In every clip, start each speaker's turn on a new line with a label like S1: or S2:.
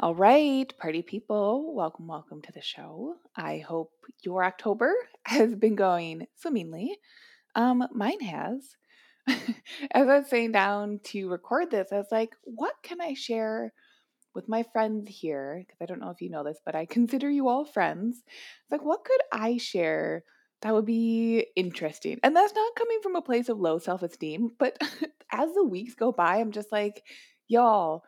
S1: All right, party people, welcome, welcome to the show. I hope your October has been going swimmingly. Um, mine has. As I was sitting down to record this, I was like, what can I share with my friends here? Because I don't know if you know this, but I consider you all friends. It's like, what could I share that would be interesting? And that's not coming from a place of low self esteem, but as the weeks go by, I'm just like, y'all.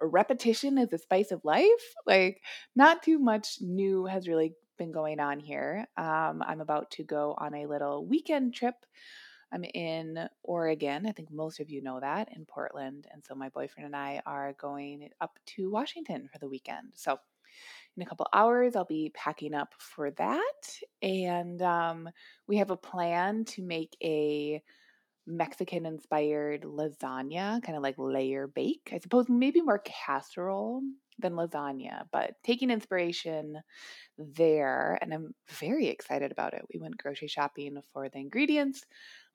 S1: Repetition is the spice of life. Like, not too much new has really been going on here. Um, I'm about to go on a little weekend trip. I'm in Oregon. I think most of you know that in Portland. And so my boyfriend and I are going up to Washington for the weekend. So in a couple hours, I'll be packing up for that. And um, we have a plan to make a Mexican inspired lasagna, kind of like layer bake. I suppose maybe more casserole than lasagna, but taking inspiration there. And I'm very excited about it. We went grocery shopping for the ingredients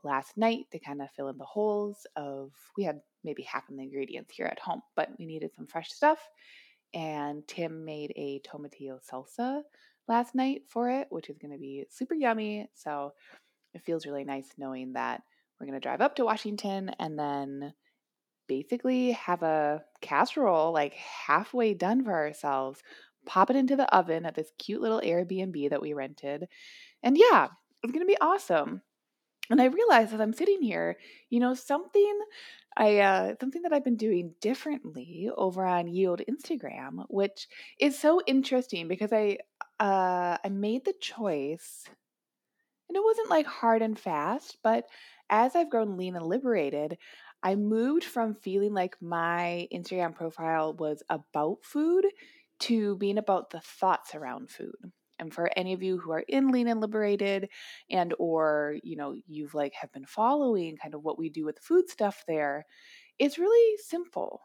S1: last night to kind of fill in the holes of, we had maybe half of the ingredients here at home, but we needed some fresh stuff. And Tim made a tomatillo salsa last night for it, which is going to be super yummy. So it feels really nice knowing that we're going to drive up to Washington and then basically have a casserole like halfway done for ourselves, pop it into the oven at this cute little Airbnb that we rented. And yeah, it's going to be awesome. And I realized as I'm sitting here, you know, something I uh, something that I've been doing differently over on Yield Instagram, which is so interesting because I uh, I made the choice, and it wasn't like hard and fast, but as I've grown lean and liberated, I moved from feeling like my Instagram profile was about food to being about the thoughts around food. And for any of you who are in lean and liberated and or, you know, you've like have been following kind of what we do with food stuff there, it's really simple.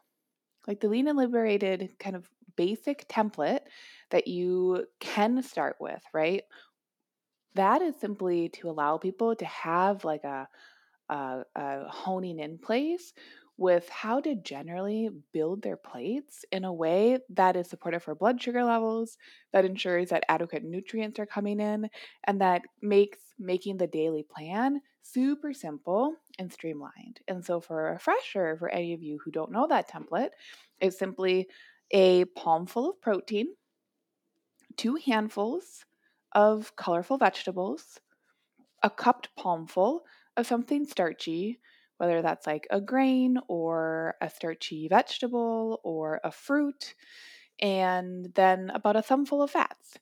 S1: Like the lean and liberated kind of basic template that you can start with, right? That is simply to allow people to have like a uh, uh, honing in place with how to generally build their plates in a way that is supportive for blood sugar levels, that ensures that adequate nutrients are coming in, and that makes making the daily plan super simple and streamlined. And so, for a refresher, for any of you who don't know that template, it's simply a palmful of protein, two handfuls of colorful vegetables, a cupped palmful of something starchy, whether that's like a grain or a starchy vegetable or a fruit, and then about a thumbful of fats.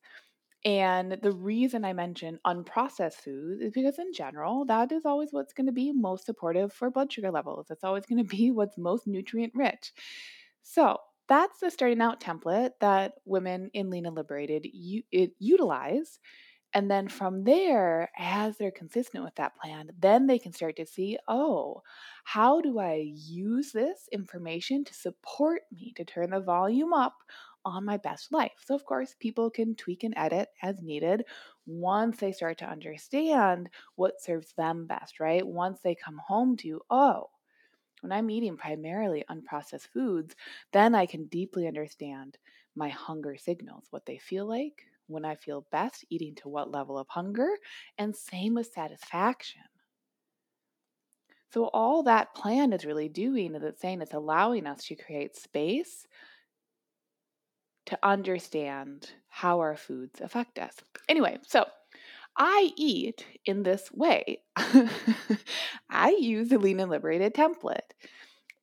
S1: And the reason I mention unprocessed foods is because, in general, that is always what's going to be most supportive for blood sugar levels. It's always going to be what's most nutrient rich. So, that's the starting out template that women in Lean and Liberated u- utilize and then from there, as they're consistent with that plan, then they can start to see oh, how do I use this information to support me to turn the volume up on my best life? So, of course, people can tweak and edit as needed once they start to understand what serves them best, right? Once they come home to, oh, when I'm eating primarily unprocessed foods, then I can deeply understand my hunger signals, what they feel like, when I feel best, eating to what level of hunger, and same with satisfaction. So, all that plan is really doing is it's saying it's allowing us to create space to understand how our foods affect us. Anyway, so I eat in this way. I use the lean and liberated template.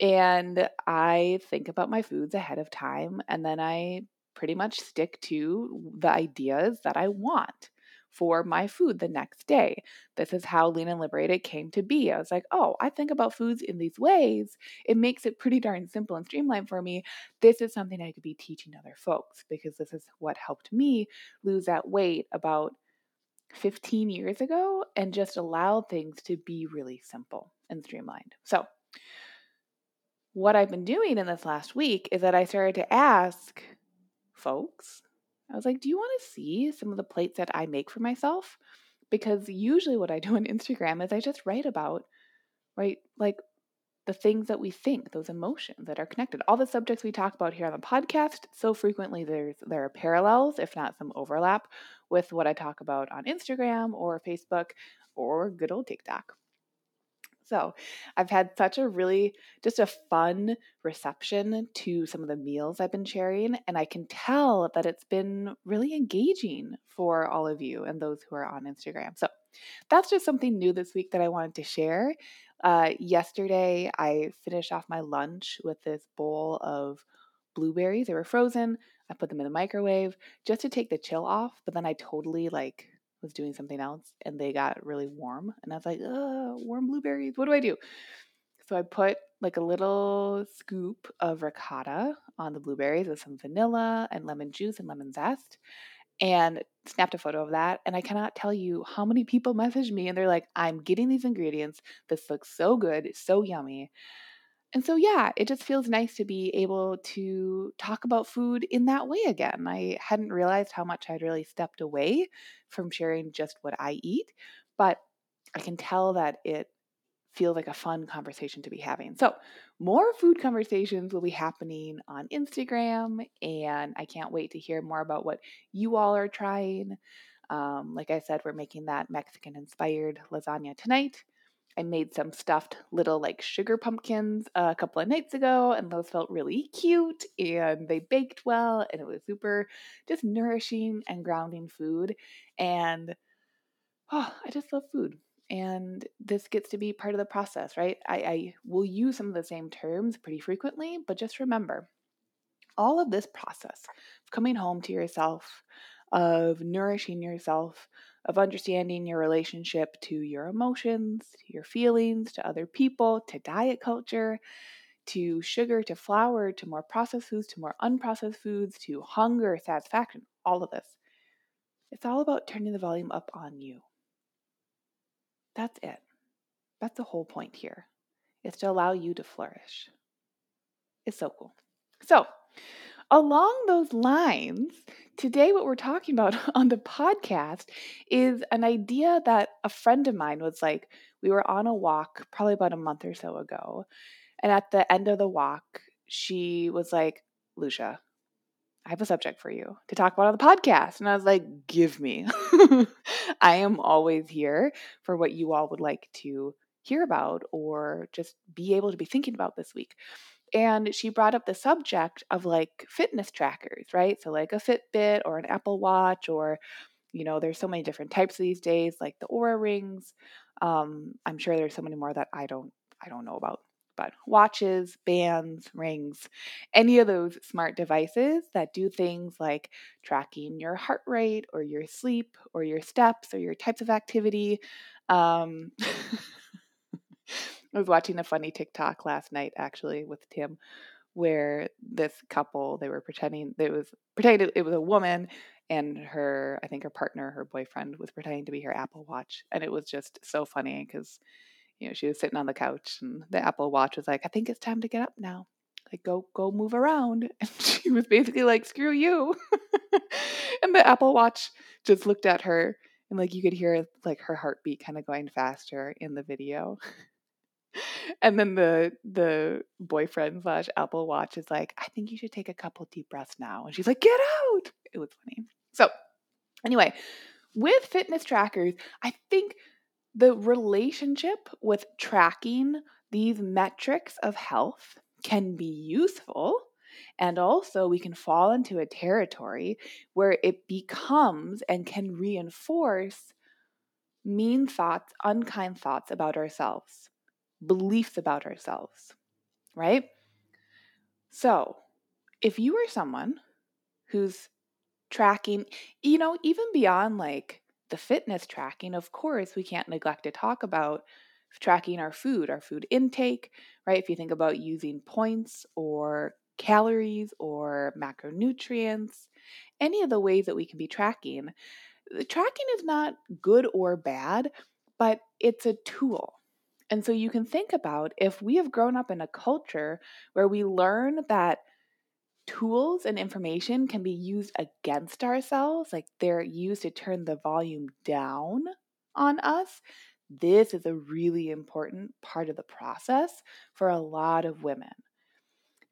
S1: And I think about my foods ahead of time and then I pretty much stick to the ideas that I want for my food the next day. This is how Lean and Liberated came to be. I was like, oh, I think about foods in these ways. It makes it pretty darn simple and streamlined for me. This is something I could be teaching other folks because this is what helped me lose that weight about 15 years ago and just allowed things to be really simple and streamlined. So, what I've been doing in this last week is that I started to ask folks, I was like, do you want to see some of the plates that I make for myself? Because usually what I do on Instagram is I just write about, right, like the things that we think, those emotions that are connected. All the subjects we talk about here on the podcast, so frequently there's there are parallels, if not some overlap, with what I talk about on Instagram or Facebook or good old TikTok. So I've had such a really, just a fun reception to some of the meals I've been sharing. And I can tell that it's been really engaging for all of you and those who are on Instagram. So that's just something new this week that I wanted to share. Uh, yesterday, I finished off my lunch with this bowl of blueberries. They were frozen. I put them in the microwave just to take the chill off, but then I totally like was doing something else and they got really warm. And I was like, warm blueberries. What do I do? So I put like a little scoop of ricotta on the blueberries with some vanilla and lemon juice and lemon zest and snapped a photo of that. And I cannot tell you how many people messaged me and they're like, I'm getting these ingredients. This looks so good, so yummy. And so, yeah, it just feels nice to be able to talk about food in that way again. I hadn't realized how much I'd really stepped away from sharing just what I eat, but I can tell that it feels like a fun conversation to be having. So, more food conversations will be happening on Instagram, and I can't wait to hear more about what you all are trying. Um, like I said, we're making that Mexican inspired lasagna tonight. I made some stuffed little like sugar pumpkins a couple of nights ago, and those felt really cute and they baked well, and it was super just nourishing and grounding food. And oh, I just love food. And this gets to be part of the process, right? I, I will use some of the same terms pretty frequently, but just remember all of this process of coming home to yourself, of nourishing yourself, of understanding your relationship to your emotions, to your feelings, to other people, to diet culture, to sugar, to flour, to more processed foods, to more unprocessed foods, to hunger, satisfaction, all of this. It's all about turning the volume up on you. That's it. That's the whole point here. It's to allow you to flourish. It's so cool. So, along those lines, today what we're talking about on the podcast is an idea that a friend of mine was like, we were on a walk probably about a month or so ago. And at the end of the walk, she was like, Lucia, I have a subject for you to talk about on the podcast. And I was like, give me. I am always here for what you all would like to hear about or just be able to be thinking about this week and she brought up the subject of like fitness trackers, right? So like a Fitbit or an Apple Watch or you know, there's so many different types these days like the Oura rings. Um I'm sure there's so many more that I don't I don't know about. But watches, bands, rings, any of those smart devices that do things like tracking your heart rate or your sleep or your steps or your types of activity. Um, I was watching a funny TikTok last night actually with Tim where this couple they were pretending it was pretending it was a woman and her I think her partner her boyfriend was pretending to be her Apple Watch and it was just so funny cuz you know she was sitting on the couch and the Apple Watch was like I think it's time to get up now. Like go go move around. And she was basically like screw you. And the Apple Watch just looked at her and like you could hear like her heartbeat kind of going faster in the video and then the the boyfriend slash Apple Watch is like, I think you should take a couple deep breaths now. And she's like, get out. It was funny. So anyway, with fitness trackers, I think the relationship with tracking these metrics of health can be useful. And also, we can fall into a territory where it becomes and can reinforce mean thoughts, unkind thoughts about ourselves beliefs about ourselves, right? So, if you are someone who's tracking, you know, even beyond like the fitness tracking, of course, we can't neglect to talk about tracking our food, our food intake, right? If you think about using points or calories or macronutrients, any of the ways that we can be tracking, the tracking is not good or bad, but it's a tool. And so you can think about if we have grown up in a culture where we learn that tools and information can be used against ourselves, like they're used to turn the volume down on us, this is a really important part of the process for a lot of women.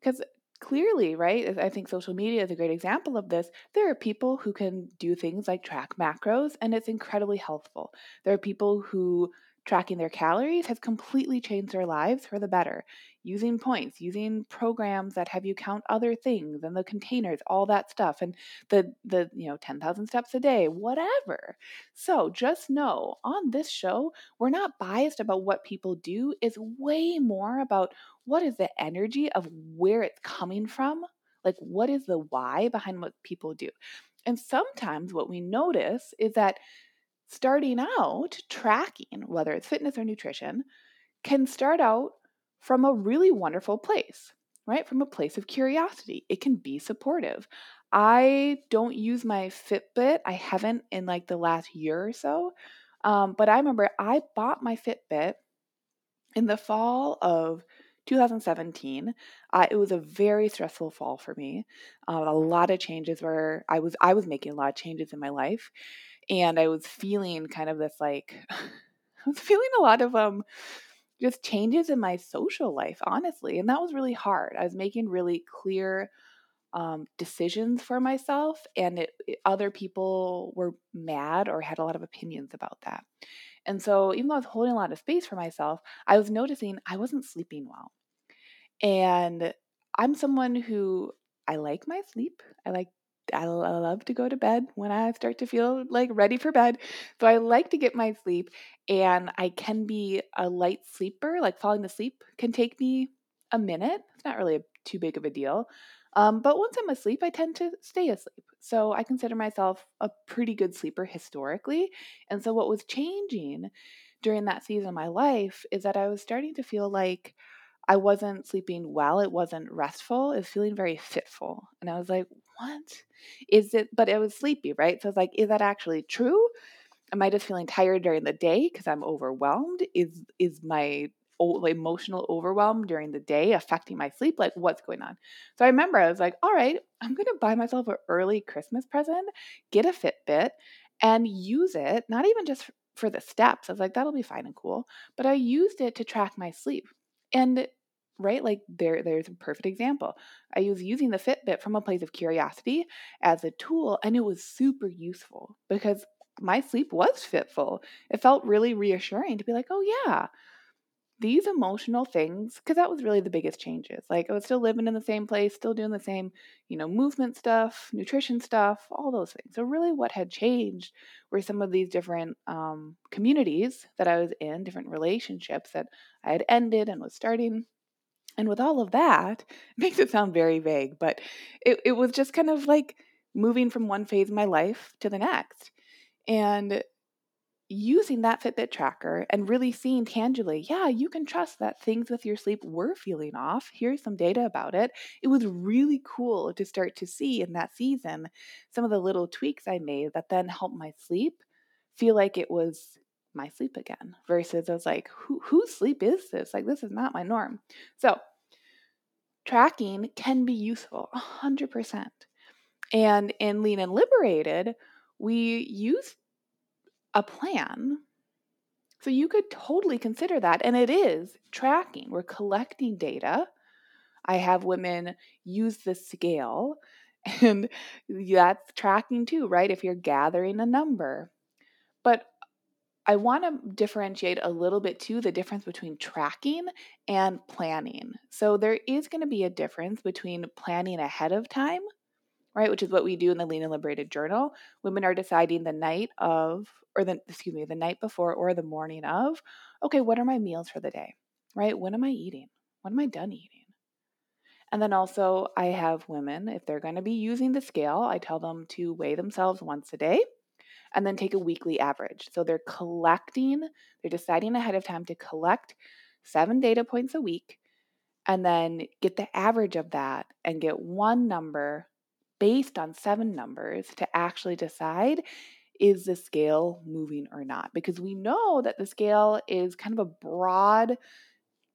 S1: Because clearly, right, I think social media is a great example of this. There are people who can do things like track macros, and it's incredibly helpful. There are people who tracking their calories has completely changed their lives for the better using points, using programs that have you count other things and the containers, all that stuff, and the the you know 10,000 steps a day, whatever. So just know on this show, we're not biased about what people do. It's way more about what is the energy of where it's coming from, like what is the why behind what people do. And sometimes what we notice is that starting out tracking, whether it's fitness or nutrition, can start out from a really wonderful place, right? From a place of curiosity. It can be supportive. I don't use my Fitbit. I haven't in like the last year or so. Um, but I remember I bought my Fitbit in the fall of 2017. Uh, it was a very stressful fall for me. Uh, a lot of changes were I was I was making a lot of changes in my life, and I was feeling kind of this like I was feeling a lot of um just changes in my social life, honestly. And that was really hard. I was making really clear um, decisions for myself, and it, it, other people were mad or had a lot of opinions about that. And so, even though I was holding a lot of space for myself, I was noticing I wasn't sleeping well. And I'm someone who I like my sleep. I like I love to go to bed when I start to feel like ready for bed. So I like to get my sleep and I can be a light sleeper. Like falling asleep can take me a minute. It's not really a, too big of a deal. Um, but once I'm asleep, I tend to stay asleep. So I consider myself a pretty good sleeper historically. And so what was changing during that season of my life is that I was starting to feel like I wasn't sleeping well. It wasn't restful. It was feeling very fitful. And I was like, what is it? But it was sleepy, right? So I was like, is that actually true? Am I just feeling tired during the day because I'm overwhelmed? Is is my emotional overwhelm during the day affecting my sleep? Like, what's going on? So I remember I was like, all right, I'm going to buy myself an early Christmas present, get a Fitbit, and use it, not even just for the steps. I was like, that'll be fine and cool. But I used it to track my sleep. And right? Like there there's a perfect example. I was using the fitbit from a place of curiosity as a tool and it was super useful because my sleep was fitful. It felt really reassuring to be like oh yeah these emotional things because that was really the biggest changes. Like i was still living in the same place still doing the same you know movement stuff nutrition stuff all those things. So really what had changed were some of these different um, communities that i was in different relationships that i had ended and was starting and with all of that, it makes it sound very vague, but it, it was just kind of like moving from one phase of my life to the next. And using that Fitbit tracker and really seeing tangibly, yeah, you can trust that things with your sleep were feeling off. Here's some data about it. It was really cool to start to see in that season some of the little tweaks I made that then helped my sleep feel like it was my sleep again versus I was like, Who, whose sleep is this? Like, this is not my norm. So, tracking can be useful 100%. And in Lean and Liberated, we use a plan. So you could totally consider that. And it is tracking. We're collecting data. I have women use the scale, and that's tracking too, right? If you're gathering a number. But I want to differentiate a little bit too the difference between tracking and planning. So there is going to be a difference between planning ahead of time, right, which is what we do in the Lean and Liberated journal. Women are deciding the night of or the excuse me, the night before or the morning of, okay, what are my meals for the day? Right? When am I eating? When am I done eating? And then also I have women if they're going to be using the scale, I tell them to weigh themselves once a day and then take a weekly average. So they're collecting, they're deciding ahead of time to collect seven data points a week and then get the average of that and get one number based on seven numbers to actually decide is the scale moving or not? Because we know that the scale is kind of a broad,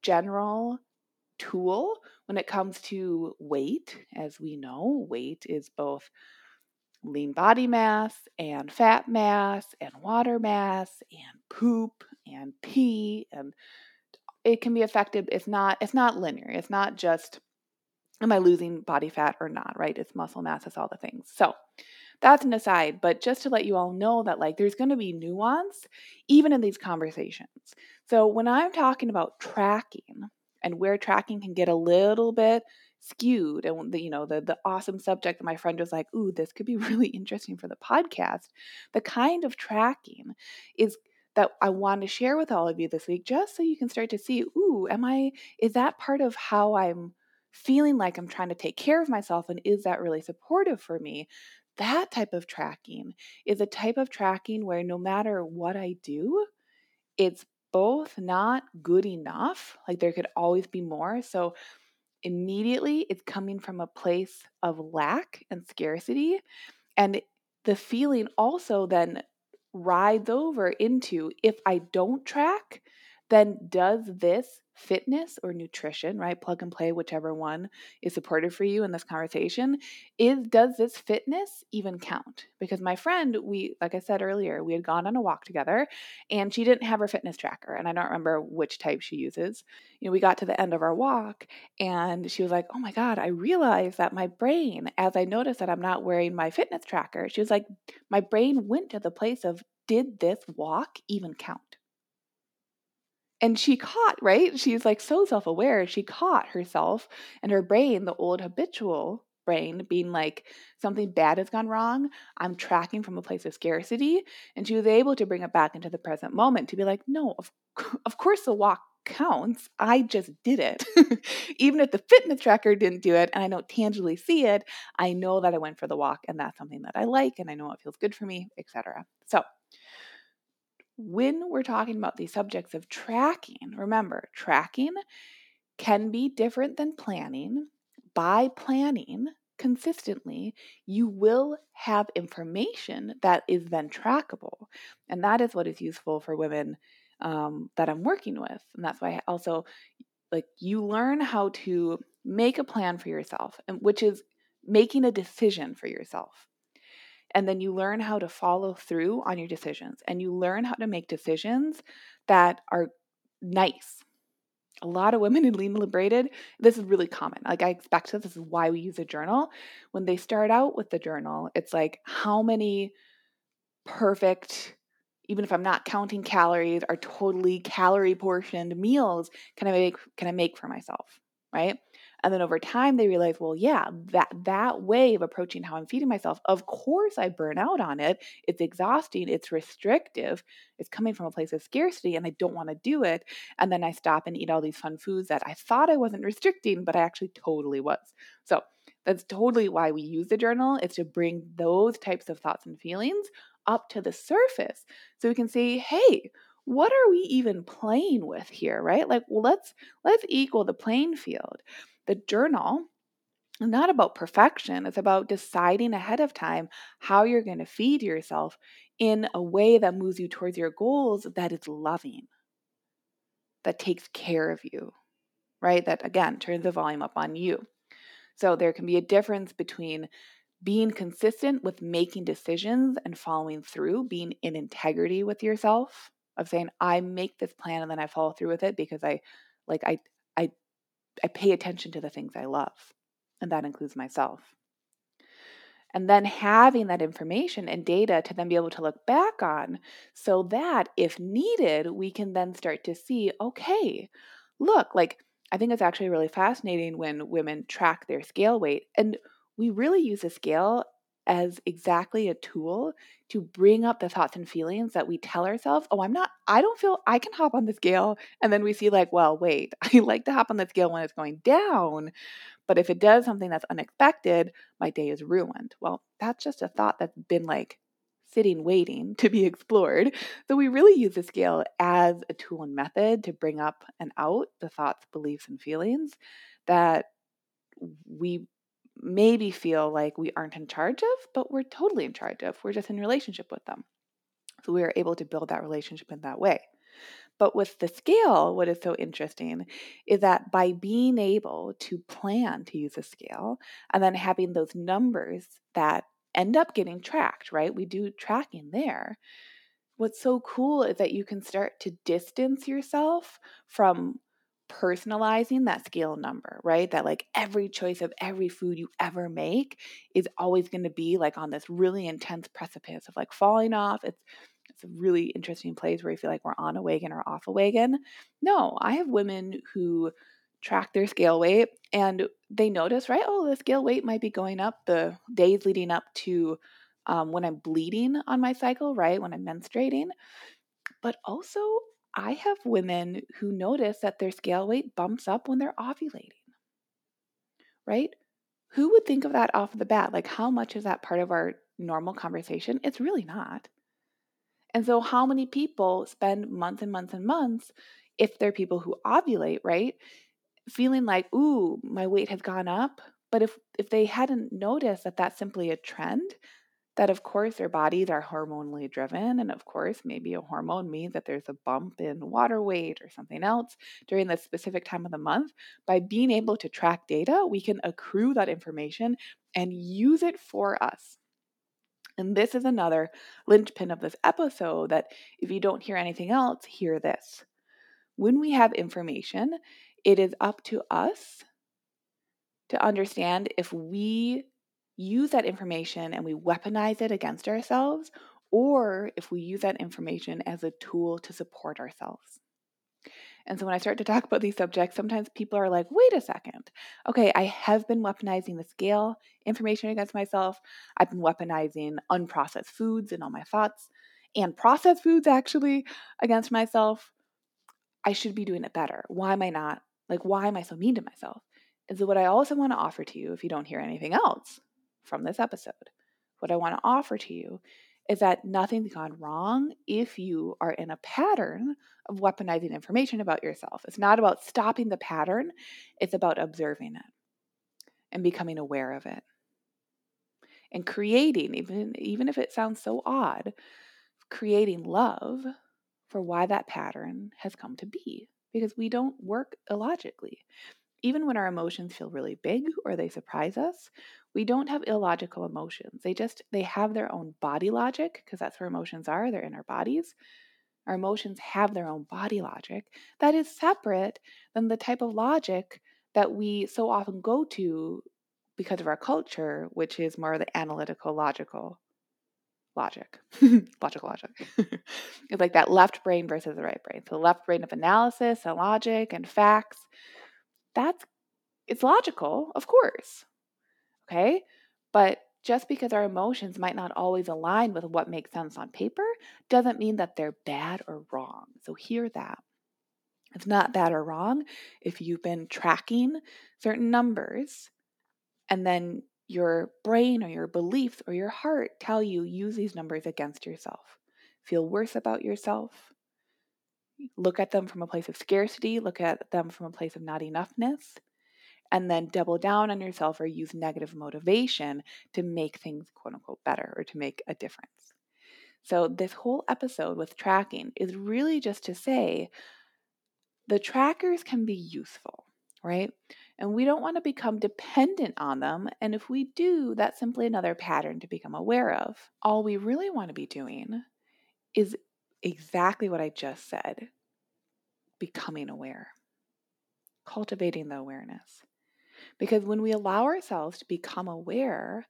S1: general tool when it comes to weight. As we know, weight is both lean body mass and fat mass and water mass and poop and pee and it can be affected it's not it's not linear it's not just am i losing body fat or not right? It's muscle mass it's all the things. So that's an aside but just to let you all know that like there's going to be nuance even in these conversations. So when i'm talking about tracking and where tracking can get a little bit skewed and the, you know the the awesome subject that my friend was like ooh this could be really interesting for the podcast. The kind of tracking is that I want to share with all of you this week just so you can start to see ooh am I is that part of how I'm feeling like I'm trying to take care of myself and is that really supportive for me? That type of tracking is a type of tracking where no matter what I do it's both not good enough like there could always be more. So immediately it's coming from a place of lack and scarcity. And the feeling also then rides over into if I don't track, then does this fitness or nutrition, right? Plug and play, whichever one is supportive for you in this conversation, is does this fitness even count? Because my friend, we, like I said earlier, we had gone on a walk together and she didn't have her fitness tracker. And I don't remember which type she uses. You know, we got to the end of our walk and she was like, Oh my God, I realized that my brain, as I noticed that I'm not wearing my fitness tracker, she was like, My brain went to the place of, did this walk even count? And she caught, right? She's like so self aware. She caught herself and her brain, the old habitual brain, being like, something bad has gone wrong. I'm tracking from a place of scarcity. And she was able to bring it back into the present moment to be like, no, of, of course the walk counts. I just did it. Even if the fitness tracker didn't do it and I don't tangibly see it, I know that I went for the walk and that's something that I like and I know it feels good for me, etc. So when we're talking about these subjects of tracking, remember, tracking can be different than planning. By planning consistently, you will have information that is then trackable. And that is what is useful for women um, that I'm working with. And that's why I also like you learn how to make a plan for yourself, and which is making a decision for yourself and then you learn how to follow through on your decisions and you learn how to make decisions that are nice. A lot of women in lean liberated this is really common like i expect this, this is why we use a journal. When they start out with the journal it's like how many perfect even if i'm not counting calories are totally calorie portioned meals can i make can i make for myself right and then over time they realize, well, yeah, that that way of approaching how I'm feeding myself, of course I burn out on it. It's exhausting, it's restrictive, it's coming from a place of scarcity and I don't want to do it. And then I stop and eat all these fun foods that I thought I wasn't restricting, but I actually totally was. So that's totally why we use the journal is to bring those types of thoughts and feelings up to the surface so we can say, hey, what are we even playing with here, right? Like, well, let's let's equal the playing field. The journal is not about perfection, it's about deciding ahead of time how you're going to feed yourself in a way that moves you towards your goals that is loving, that takes care of you, right? That again turns the volume up on you. So there can be a difference between being consistent with making decisions and following through, being in integrity with yourself, of saying, I make this plan and then I follow through with it because I like I I pay attention to the things I love, and that includes myself. And then having that information and data to then be able to look back on so that if needed, we can then start to see okay, look, like I think it's actually really fascinating when women track their scale weight. And we really use a scale as exactly a tool to bring up the thoughts and feelings that we tell ourselves, oh, I'm not, I don't feel I can hop on the scale. And then we see, like, well, wait, I like to hop on the scale when it's going down. But if it does something that's unexpected, my day is ruined. Well, that's just a thought that's been like sitting waiting to be explored. So we really use the scale as a tool and method to bring up and out the thoughts, beliefs, and feelings that we maybe feel like we aren't in charge of, but we're totally in charge of. We're just in relationship with them. So we are able to build that relationship in that way. But with the scale, what is so interesting is that by being able to plan to use a scale and then having those numbers that end up getting tracked, right? We do tracking there. What's so cool is that you can start to distance yourself from personalizing that scale number, right? That like every choice of every food you ever make is always going to be like on this really intense precipice of like falling off. It's it's a really interesting place where you feel like we're on a wagon or off a wagon. No, I have women who track their scale weight and they notice, right? Oh, the scale weight might be going up the days leading up to um, when I'm bleeding on my cycle, right? When I'm menstruating. But also, I have women who notice that their scale weight bumps up when they're ovulating, right? Who would think of that off the bat? Like, how much is that part of our normal conversation? It's really not. And so, how many people spend months and months and months, if they're people who ovulate, right, feeling like, ooh, my weight has gone up? But if if they hadn't noticed that that's simply a trend, that of course their bodies are hormonally driven, and of course maybe a hormone means that there's a bump in water weight or something else during the specific time of the month. By being able to track data, we can accrue that information and use it for us. And this is another linchpin of this episode that if you don't hear anything else, hear this. When we have information, it is up to us to understand if we use that information and we weaponize it against ourselves or if we use that information as a tool to support ourselves. And so when I start to talk about these subjects, sometimes people are like, wait a second. Okay, I have been weaponizing the scale information against myself. I've been weaponizing unprocessed foods and all my thoughts and processed foods actually against myself. I should be doing it better. Why am I not? Like, why am I so mean to myself? And so, what I also want to offer to you, if you don't hear anything else from this episode, what I want to offer to you is that nothing's gone wrong if you are in a pattern of weaponizing information about yourself. It's not about stopping the pattern, it's about observing it and becoming aware of it. And creating, even, even if it sounds so odd, creating love for why that pattern has come to be. Because we don't work illogically. Even when our emotions feel really big or they surprise us, we don't have illogical emotions. They just they have their own body logic because that's where emotions are, they're in our bodies. Our emotions have their own body logic that is separate than the type of logic that we so often go to because of our culture, which is more of the analytical, logical logic. logical logic. it's like that left brain versus the right brain. So, the left brain of analysis and logic and facts. That's it's logical, of course. Okay? But just because our emotions might not always align with what makes sense on paper doesn't mean that they're bad or wrong. So hear that. It's not bad or wrong if you've been tracking certain numbers and then your brain or your beliefs or your heart tell you use these numbers against yourself. Feel worse about yourself. Look at them from a place of scarcity, look at them from a place of not enoughness and then double down on yourself or use negative motivation to make things quote unquote better or to make a difference. So, this whole episode with tracking is really just to say the trackers can be useful, right? And we don't want to become dependent on them. And if we do, that's simply another pattern to become aware of. All we really want to be doing is exactly what I just said becoming aware, cultivating the awareness. Because when we allow ourselves to become aware,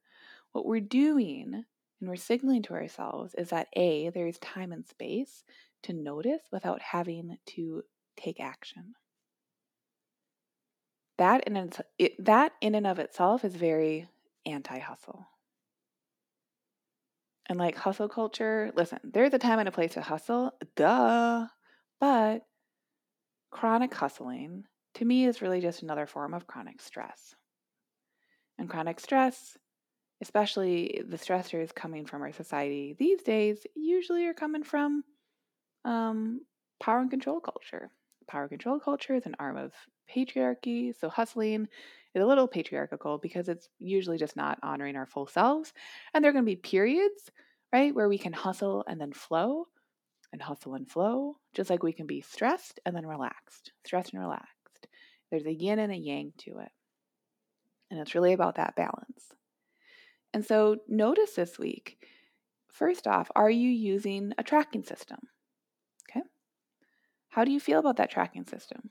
S1: what we're doing and we're signaling to ourselves is that A, there's time and space to notice without having to take action. That in, that in and of itself is very anti hustle. And like hustle culture, listen, there's a time and a place to hustle, duh. But chronic hustling to me is really just another form of chronic stress. And chronic stress especially the stressors coming from our society these days, usually are coming from um, power and control culture. Power control culture is an arm of patriarchy, so hustling is a little patriarchal because it's usually just not honoring our full selves. And there are going to be periods, right, where we can hustle and then flow and hustle and flow, just like we can be stressed and then relaxed, stressed and relaxed. There's a yin and a yang to it. And it's really about that balance. And so notice this week first off, are you using a tracking system? Okay. How do you feel about that tracking system?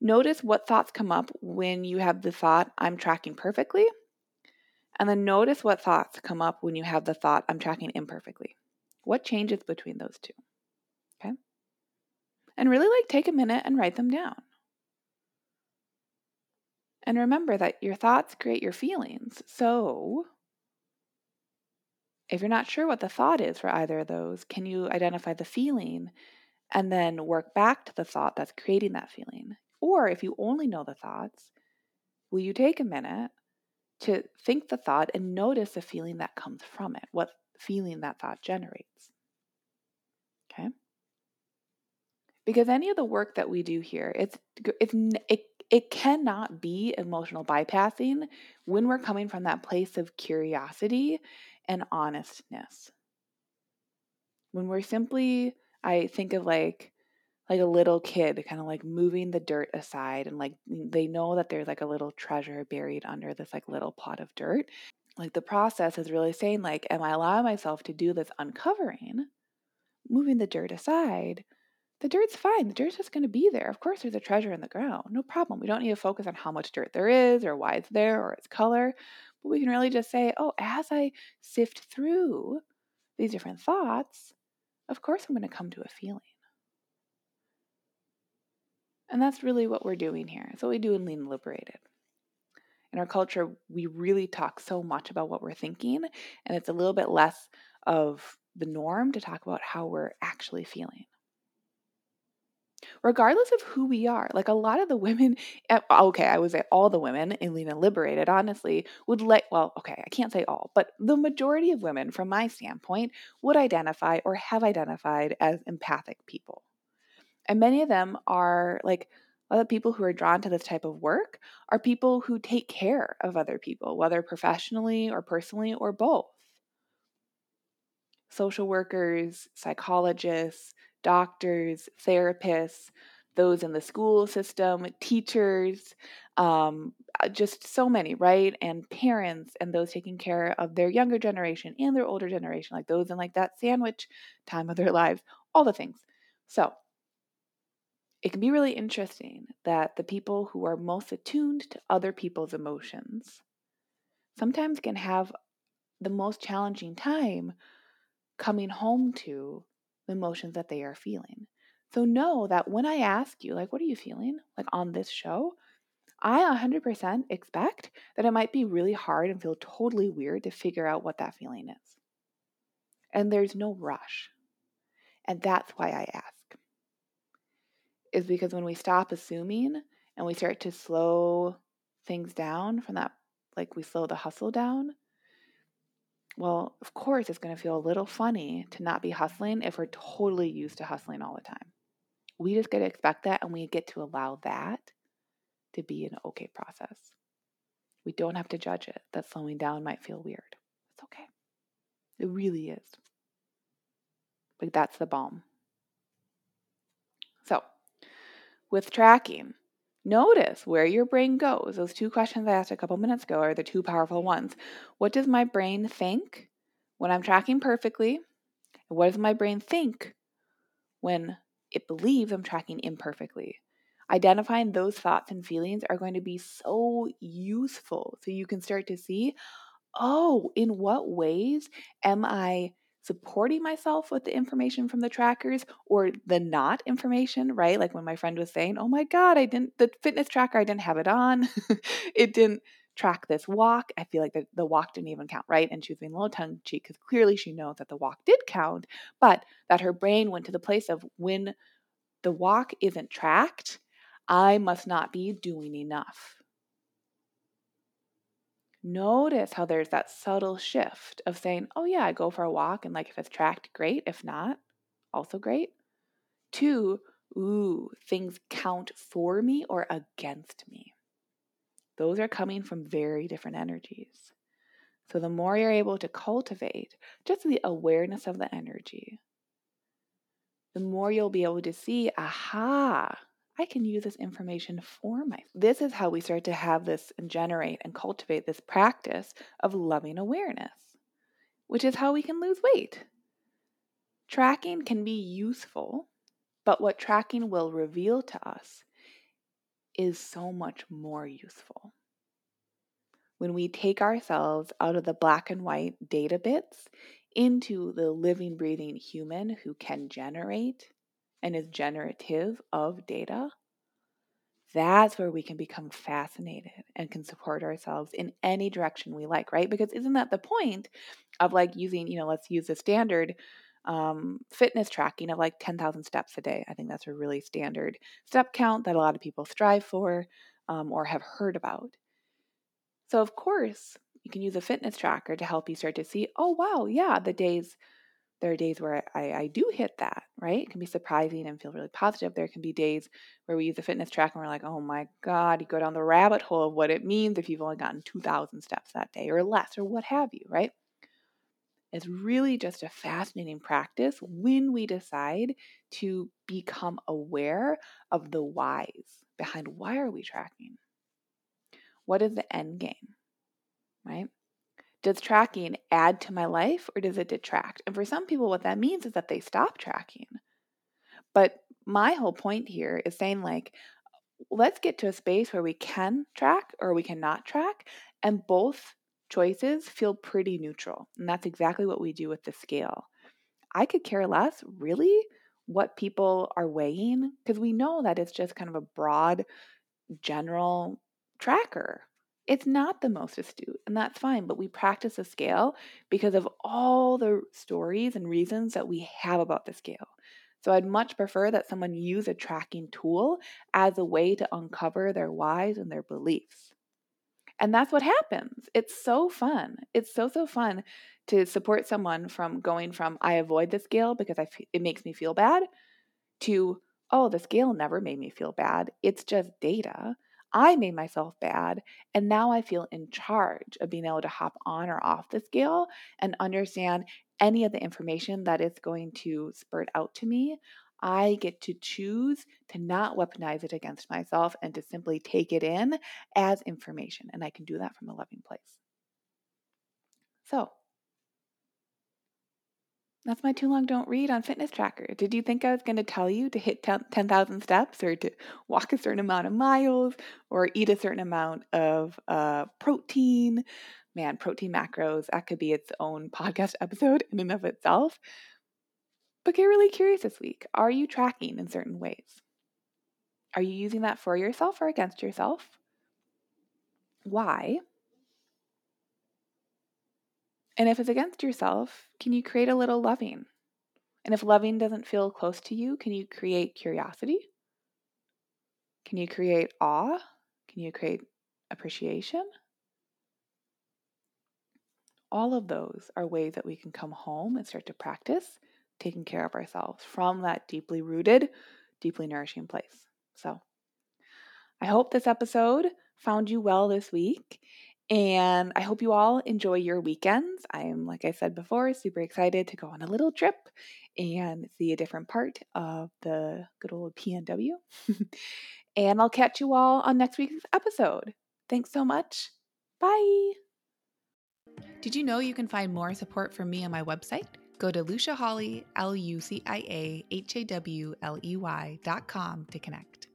S1: Notice what thoughts come up when you have the thought, I'm tracking perfectly. And then notice what thoughts come up when you have the thought, I'm tracking imperfectly. What changes between those two? Okay. And really like take a minute and write them down. And remember that your thoughts create your feelings. So, if you're not sure what the thought is for either of those, can you identify the feeling and then work back to the thought that's creating that feeling? Or if you only know the thoughts, will you take a minute to think the thought and notice the feeling that comes from it, what feeling that thought generates? Okay? Because any of the work that we do here, it's it's it it cannot be emotional bypassing when we're coming from that place of curiosity and honestness. When we're simply, I think of like like a little kid kind of like moving the dirt aside and like they know that there's like a little treasure buried under this like little pot of dirt like the process is really saying like am i allowing myself to do this uncovering moving the dirt aside the dirt's fine. The dirt's just going to be there. Of course, there's a treasure in the ground. No problem. We don't need to focus on how much dirt there is or why it's there or its color. But we can really just say, oh, as I sift through these different thoughts, of course I'm going to come to a feeling. And that's really what we're doing here. It's what we do in Lean Liberated. In our culture, we really talk so much about what we're thinking, and it's a little bit less of the norm to talk about how we're actually feeling regardless of who we are. Like a lot of the women, eh, okay, I would say all the women in Lean and Liberated, honestly, would let, well, okay, I can't say all, but the majority of women, from my standpoint, would identify or have identified as empathic people. And many of them are like, other people who are drawn to this type of work are people who take care of other people, whether professionally or personally or both. Social workers, psychologists, doctors, therapists, those in the school system, teachers, um, uh, just so many, right? And parents and those taking care of their younger generation and their older generation, like those in like that sandwich time of their lives, all the things. So it can be really interesting that the people who are most attuned to other people's emotions sometimes can have the most challenging time coming home to the emotions that they are feeling. So know that when I ask you, like, what are you feeling, like on this show, I 100% expect that it might be really hard and feel totally weird to figure out what that feeling is. And there's no rush. And that's why I ask. Is because when we stop assuming and we start to slow things down from that, like we slow the hustle down, well, of course, it's going to feel a little funny to not be hustling if we're totally used to hustling all the time. We just get to expect that and we get to allow that to be an okay process. We don't have to judge it that slowing down might feel weird. It's okay. It really is. But that's the balm. So, with tracking, Notice where your brain goes. Those two questions I asked a couple minutes ago are the two powerful ones. What does my brain think when I'm tracking perfectly? And what does my brain think when it believes I'm tracking imperfectly? Identifying those thoughts and feelings are going to be so useful so you can start to see oh, in what ways am I supporting myself with the information from the trackers or the not information, right? Like when my friend was saying, "Oh my god, I didn't the fitness tracker, I didn't have it on. it didn't track this walk." I feel like the, the walk didn't even count, right? And she was being a little tongue cheek because clearly she knows that the walk did count, but that her brain went to the place of when the walk isn't tracked, I must not be doing enough. Notice how there's that subtle shift of saying, oh, yeah, I go for a walk, and like if it's tracked, great. If not, also great. Two, ooh, things count for me or against me. Those are coming from very different energies. So the more you're able to cultivate just the awareness of the energy, the more you'll be able to see, aha, I can use this information for my. This is how we start to have this and generate and cultivate this practice of loving awareness, which is how we can lose weight. Tracking can be useful, but what tracking will reveal to us is so much more useful. When we take ourselves out of the black and white data bits into the living, breathing human who can generate and is generative of data, that's where we can become fascinated and can support ourselves in any direction we like, right? Because isn't that the point of like using, you know, let's use the standard um, fitness tracking of like 10,000 steps a day. I think that's a really standard step count that a lot of people strive for um, or have heard about. So, of course, you can use a fitness tracker to help you start to see, oh, wow, yeah, the days, there are days where I, I do hit that, right? It can be surprising and feel really positive. There can be days where we use a fitness tracker and we're like, oh my God, you go down the rabbit hole of what it means if you've only gotten 2,000 steps that day or less or what have you, right? It's really just a fascinating practice when we decide to become aware of the whys behind why are we tracking? What is the end game? Right? Does tracking add to my life or does it detract? And for some people, what that means is that they stop tracking. But my whole point here is saying, like, let's get to a space where we can track or we cannot track, and both choices feel pretty neutral. And that's exactly what we do with the scale. I could care less, really, what people are weighing, because we know that it's just kind of a broad, general tracker. It's not the most astute, and that's fine, but we practice a scale because of all the stories and reasons that we have about the scale. So I'd much prefer that someone use a tracking tool as a way to uncover their whys and their beliefs. And that's what happens. It's so fun. It's so, so fun to support someone from going from I avoid the scale because it makes me feel bad to, oh, the scale never made me feel bad. It's just data. I made myself bad, and now I feel in charge of being able to hop on or off the scale and understand any of the information that is going to spurt out to me. I get to choose to not weaponize it against myself and to simply take it in as information. And I can do that from a loving place. So, that's my too long don't read on fitness tracker. Did you think I was going to tell you to hit 10,000 steps or to walk a certain amount of miles or eat a certain amount of uh, protein? Man, protein macros, that could be its own podcast episode in and of itself. But get really curious this week. Are you tracking in certain ways? Are you using that for yourself or against yourself? Why? And if it's against yourself, can you create a little loving? And if loving doesn't feel close to you, can you create curiosity? Can you create awe? Can you create appreciation? All of those are ways that we can come home and start to practice taking care of ourselves from that deeply rooted, deeply nourishing place. So I hope this episode found you well this week. And I hope you all enjoy your weekends. I am, like I said before, super excited to go on a little trip and see a different part of the good old PNW. and I'll catch you all on next week's episode. Thanks so much. Bye.
S2: Did you know you can find more support from me on my website? Go to Lucia Hawley, L U C I A H A W L E Y dot com to connect.